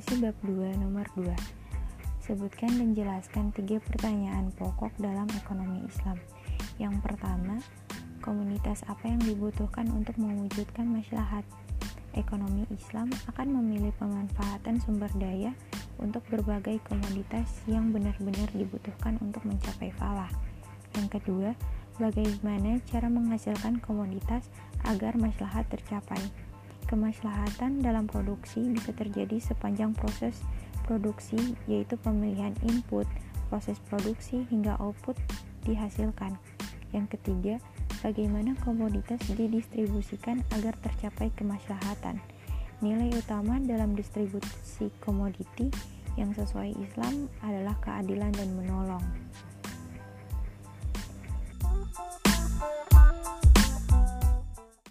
Evaluasi bab 2 nomor 2. Sebutkan dan jelaskan tiga pertanyaan pokok dalam ekonomi Islam. Yang pertama, komunitas apa yang dibutuhkan untuk mewujudkan maslahat? Ekonomi Islam akan memilih pemanfaatan sumber daya untuk berbagai komoditas yang benar-benar dibutuhkan untuk mencapai falah. Yang kedua, bagaimana cara menghasilkan komoditas agar maslahat tercapai? Kemaslahatan dalam produksi bisa terjadi sepanjang proses produksi, yaitu pemilihan input, proses produksi, hingga output dihasilkan. Yang ketiga, bagaimana komoditas didistribusikan agar tercapai kemaslahatan. Nilai utama dalam distribusi komoditi yang sesuai Islam adalah keadilan dan menolong.